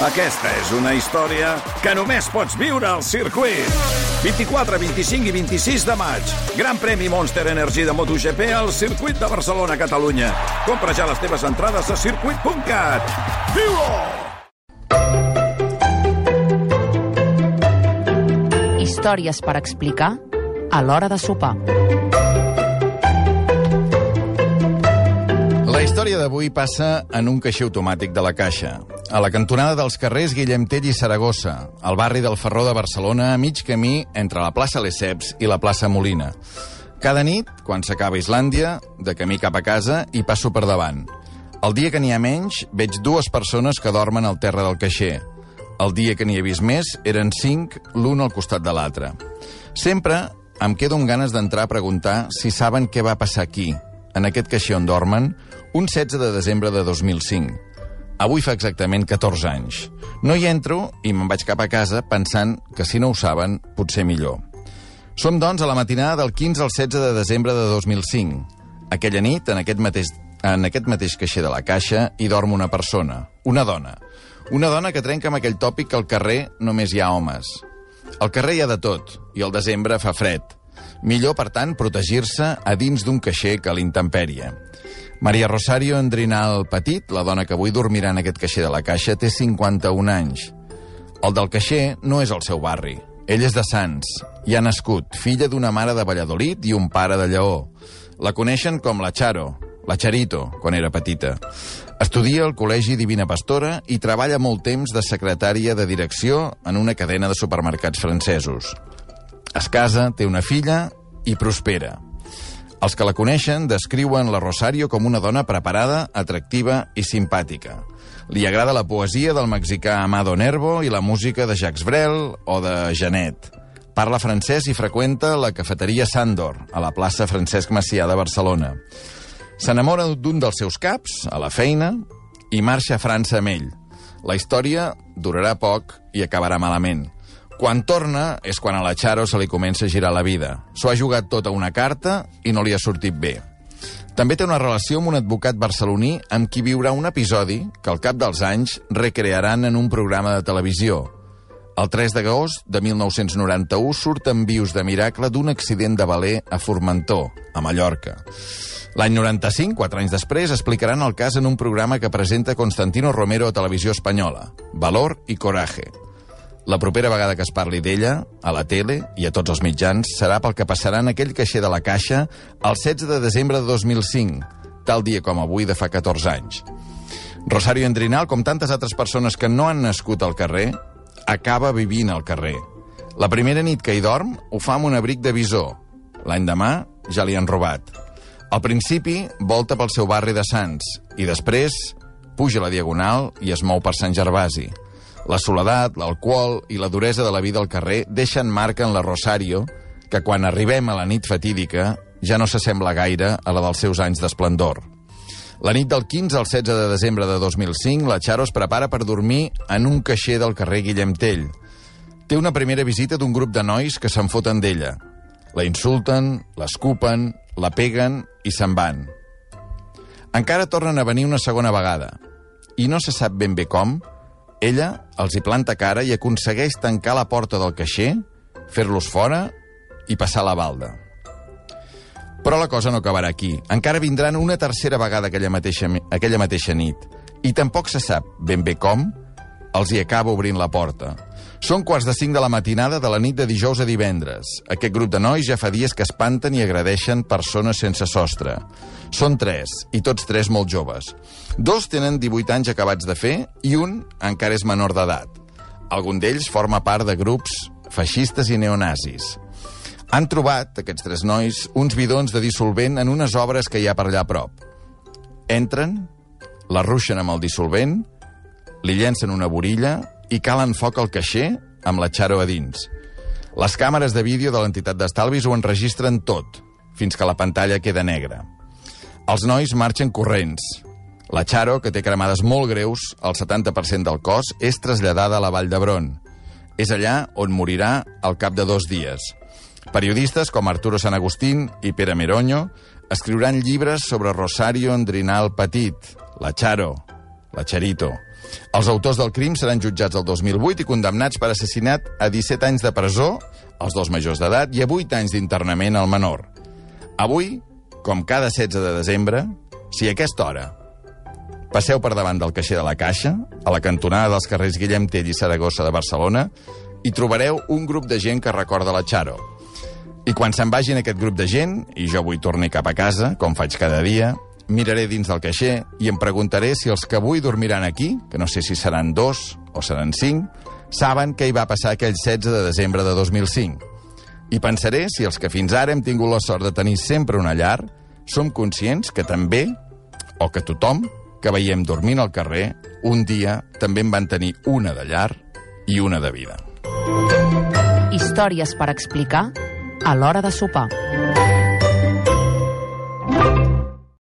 Aquesta és una història que només pots viure al circuit. 24, 25 i 26 de maig. Gran premi Monster Energy de MotoGP al circuit de Barcelona, Catalunya. Compra ja les teves entrades a circuit.cat. Viu-ho! Històries per explicar a l'hora de sopar. La història d'avui passa en un caixer automàtic de la Caixa, a la cantonada dels carrers Guillem Tell i Saragossa, al barri del Ferró de Barcelona, a mig camí entre la plaça Lesseps i la plaça Molina. Cada nit, quan s'acaba Islàndia, de camí cap a casa, hi passo per davant. El dia que n'hi ha menys, veig dues persones que dormen al terra del caixer. El dia que n'hi he vist més, eren cinc, l'un al costat de l'altre. Sempre em quedo amb ganes d'entrar a preguntar si saben què va passar aquí, en aquest caixer on dormen, un 16 de desembre de 2005. Avui fa exactament 14 anys. No hi entro i me'n vaig cap a casa pensant que si no ho saben, potser millor. Som, doncs, a la matinada del 15 al 16 de desembre de 2005. Aquella nit, en aquest mateix, en aquest mateix caixer de la caixa, hi dorm una persona, una dona. Una dona que trenca amb aquell tòpic que al carrer només hi ha homes. Al carrer hi ha de tot, i el desembre fa fred. Millor, per tant, protegir-se a dins d'un caixer que l'intempèrie. Maria Rosario Endrinal Petit, la dona que avui dormirà en aquest caixer de la Caixa, té 51 anys. El del caixer no és el seu barri. Ell és de Sants. Hi ha nascut, filla d'una mare de Valladolid i un pare de Lleó. La coneixen com la Charo, la Charito, quan era petita. Estudia al Col·legi Divina Pastora i treballa molt temps de secretària de direcció en una cadena de supermercats francesos. Es casa, té una filla i prospera. Els que la coneixen descriuen la Rosario com una dona preparada, atractiva i simpàtica. Li agrada la poesia del mexicà Amado Nervo i la música de Jacques Brel o de Janet. Parla francès i freqüenta la cafeteria Sandor, a la plaça Francesc Macià de Barcelona. S'enamora d'un dels seus caps, a la feina, i marxa a França amb ell. La història durarà poc i acabarà malament. Quan torna és quan a la Charo se li comença a girar la vida. S'ho ha jugat tota una carta i no li ha sortit bé. També té una relació amb un advocat barceloní amb qui viurà un episodi que al cap dels anys recrearan en un programa de televisió. El 3 d'agost de 1991 surten vius de miracle d'un accident de valer a Formentor, a Mallorca. L'any 95, quatre anys després, explicaran el cas en un programa que presenta Constantino Romero a Televisió Espanyola, Valor i Coraje. La propera vegada que es parli d'ella, a la tele i a tots els mitjans, serà pel que passarà en aquell caixer de la Caixa el 16 de desembre de 2005, tal dia com avui de fa 14 anys. Rosario Endrinal, com tantes altres persones que no han nascut al carrer, acaba vivint al carrer. La primera nit que hi dorm ho fa amb un abric de visor. L'any demà ja li han robat. Al principi volta pel seu barri de Sants i després puja la diagonal i es mou per Sant Gervasi. La soledat, l'alcohol i la duresa de la vida al carrer deixen marca en la Rosario que quan arribem a la nit fatídica ja no s'assembla gaire a la dels seus anys d'esplendor. La nit del 15 al 16 de desembre de 2005, la Charo es prepara per dormir en un caixer del carrer Guillem Tell. Té una primera visita d'un grup de nois que se'n foten d'ella. La insulten, l'escupen, la peguen i se'n van. Encara tornen a venir una segona vegada. I no se sap ben bé com, ella els hi planta cara i aconsegueix tancar la porta del caixer, fer-los fora i passar la balda. Però la cosa no acabarà aquí. Encara vindran una tercera vegada aquella mateixa, aquella mateixa nit. I tampoc se sap ben bé com els hi acaba obrint la porta. Són quarts de cinc de la matinada de la nit de dijous a divendres. Aquest grup de nois ja fa dies que espanten i agradeixen persones sense sostre. Són tres, i tots tres molt joves. Dos tenen 18 anys acabats de fer i un encara és menor d'edat. Algun d'ells forma part de grups feixistes i neonazis. Han trobat, aquests tres nois, uns bidons de dissolvent en unes obres que hi ha per allà a prop. Entren, la ruixen amb el dissolvent, li llencen una borilla i calen foc al caixer amb la xaro a dins. Les càmeres de vídeo de l'entitat d'estalvis ho enregistren tot, fins que la pantalla queda negra. Els nois marxen corrents. La Charo, que té cremades molt greus, el 70% del cos, és traslladada a la Vall d'Hebron. És allà on morirà al cap de dos dies. Periodistes com Arturo San Agustín i Pere Meroño escriuran llibres sobre Rosario Endrinal Petit, la Charo, la Charito. Els autors del crim seran jutjats el 2008 i condemnats per assassinat a 17 anys de presó, als dos majors d'edat, i a 8 anys d'internament al menor. Avui, com cada 16 de desembre, si a aquesta hora passeu per davant del caixer de la Caixa, a la cantonada dels carrers Guillem Tell i Saragossa de Barcelona, hi trobareu un grup de gent que recorda la Charo. I quan se'n vagin aquest grup de gent, i jo vull tornar cap a casa, com faig cada dia, miraré dins del caixer i em preguntaré si els que avui dormiran aquí, que no sé si seran dos o seran cinc, saben què hi va passar aquell 16 de desembre de 2005. I pensaré si els que fins ara hem tingut la sort de tenir sempre una llar som conscients que també, o que tothom, que veiem dormint al carrer, un dia també en van tenir una de llar i una de vida. Històries per explicar a l'hora de sopar.